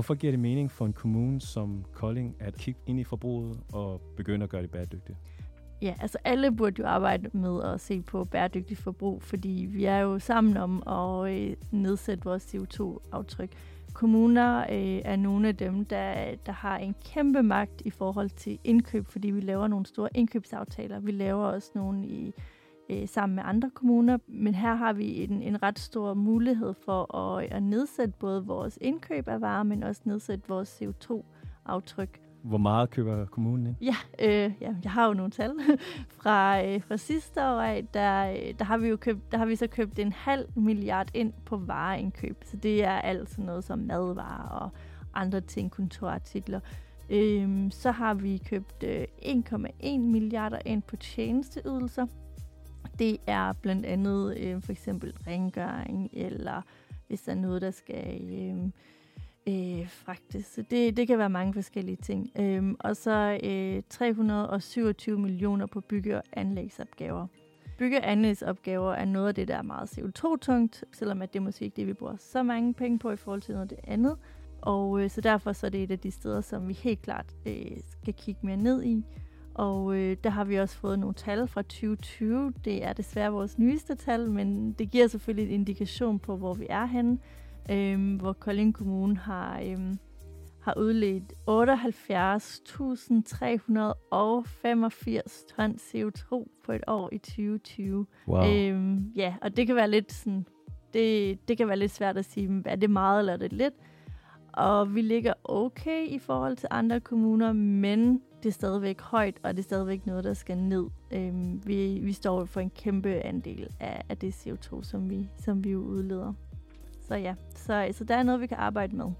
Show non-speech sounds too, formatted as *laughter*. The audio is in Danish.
Hvorfor giver det mening for en kommune som Kolding at kigge ind i forbruget og begynde at gøre det bæredygtigt? Ja, altså alle burde jo arbejde med at se på bæredygtigt forbrug, fordi vi er jo sammen om at øh, nedsætte vores CO2-aftryk. Kommuner øh, er nogle af dem, der, der har en kæmpe magt i forhold til indkøb, fordi vi laver nogle store indkøbsaftaler. Vi laver også nogle i, øh, sammen med andre kommuner, men her har vi en, en ret stor mulighed for at, at nedsætte både vores indkøb af varer, men også nedsætte vores CO2-aftryk. Hvor meget køber kommunen ind? Ja, øh, ja, jeg har jo nogle tal *laughs* fra, øh, fra sidste år af. Der, øh, der, har vi jo købt, der har vi så købt en halv milliard ind på vareindkøb. Så det er alt sådan noget som madvarer og andre ting, kontorartikler. Øhm, så har vi købt øh, 1,1 milliarder ind på tjenesteydelser. Det er blandt andet øh, for eksempel rengøring, eller hvis der er noget, der skal... Øh, øh, fragtes. Så det, det kan være mange forskellige ting. Øh, og så øh, 327 millioner på bygge- og anlægsopgaver. Bygge- og anlægsopgaver er noget af det, der er meget CO2-tungt, selvom at det måske ikke det, vi bruger så mange penge på i forhold til noget af det andet. Og øh, så derfor så er det et af de steder, som vi helt klart øh, skal kigge mere ned i. Og øh, der har vi også fået nogle tal fra 2020. Det er desværre vores nyeste tal, men det giver selvfølgelig en indikation på, hvor vi er henne øhm, hvor Kolding Kommune har, øhm, har udledt 78.385 ton CO2 på et år i 2020. Wow. Øhm, ja, og det kan være lidt sådan, det, det kan være lidt svært at sige, er det meget eller er det lidt? Og vi ligger okay i forhold til andre kommuner, men det er stadigvæk højt, og det er stadigvæk noget, der skal ned. Øhm, vi, vi står for en kæmpe andel af, af det CO2, som vi, som vi udleder. Så ja, så, så der er noget, vi kan arbejde med.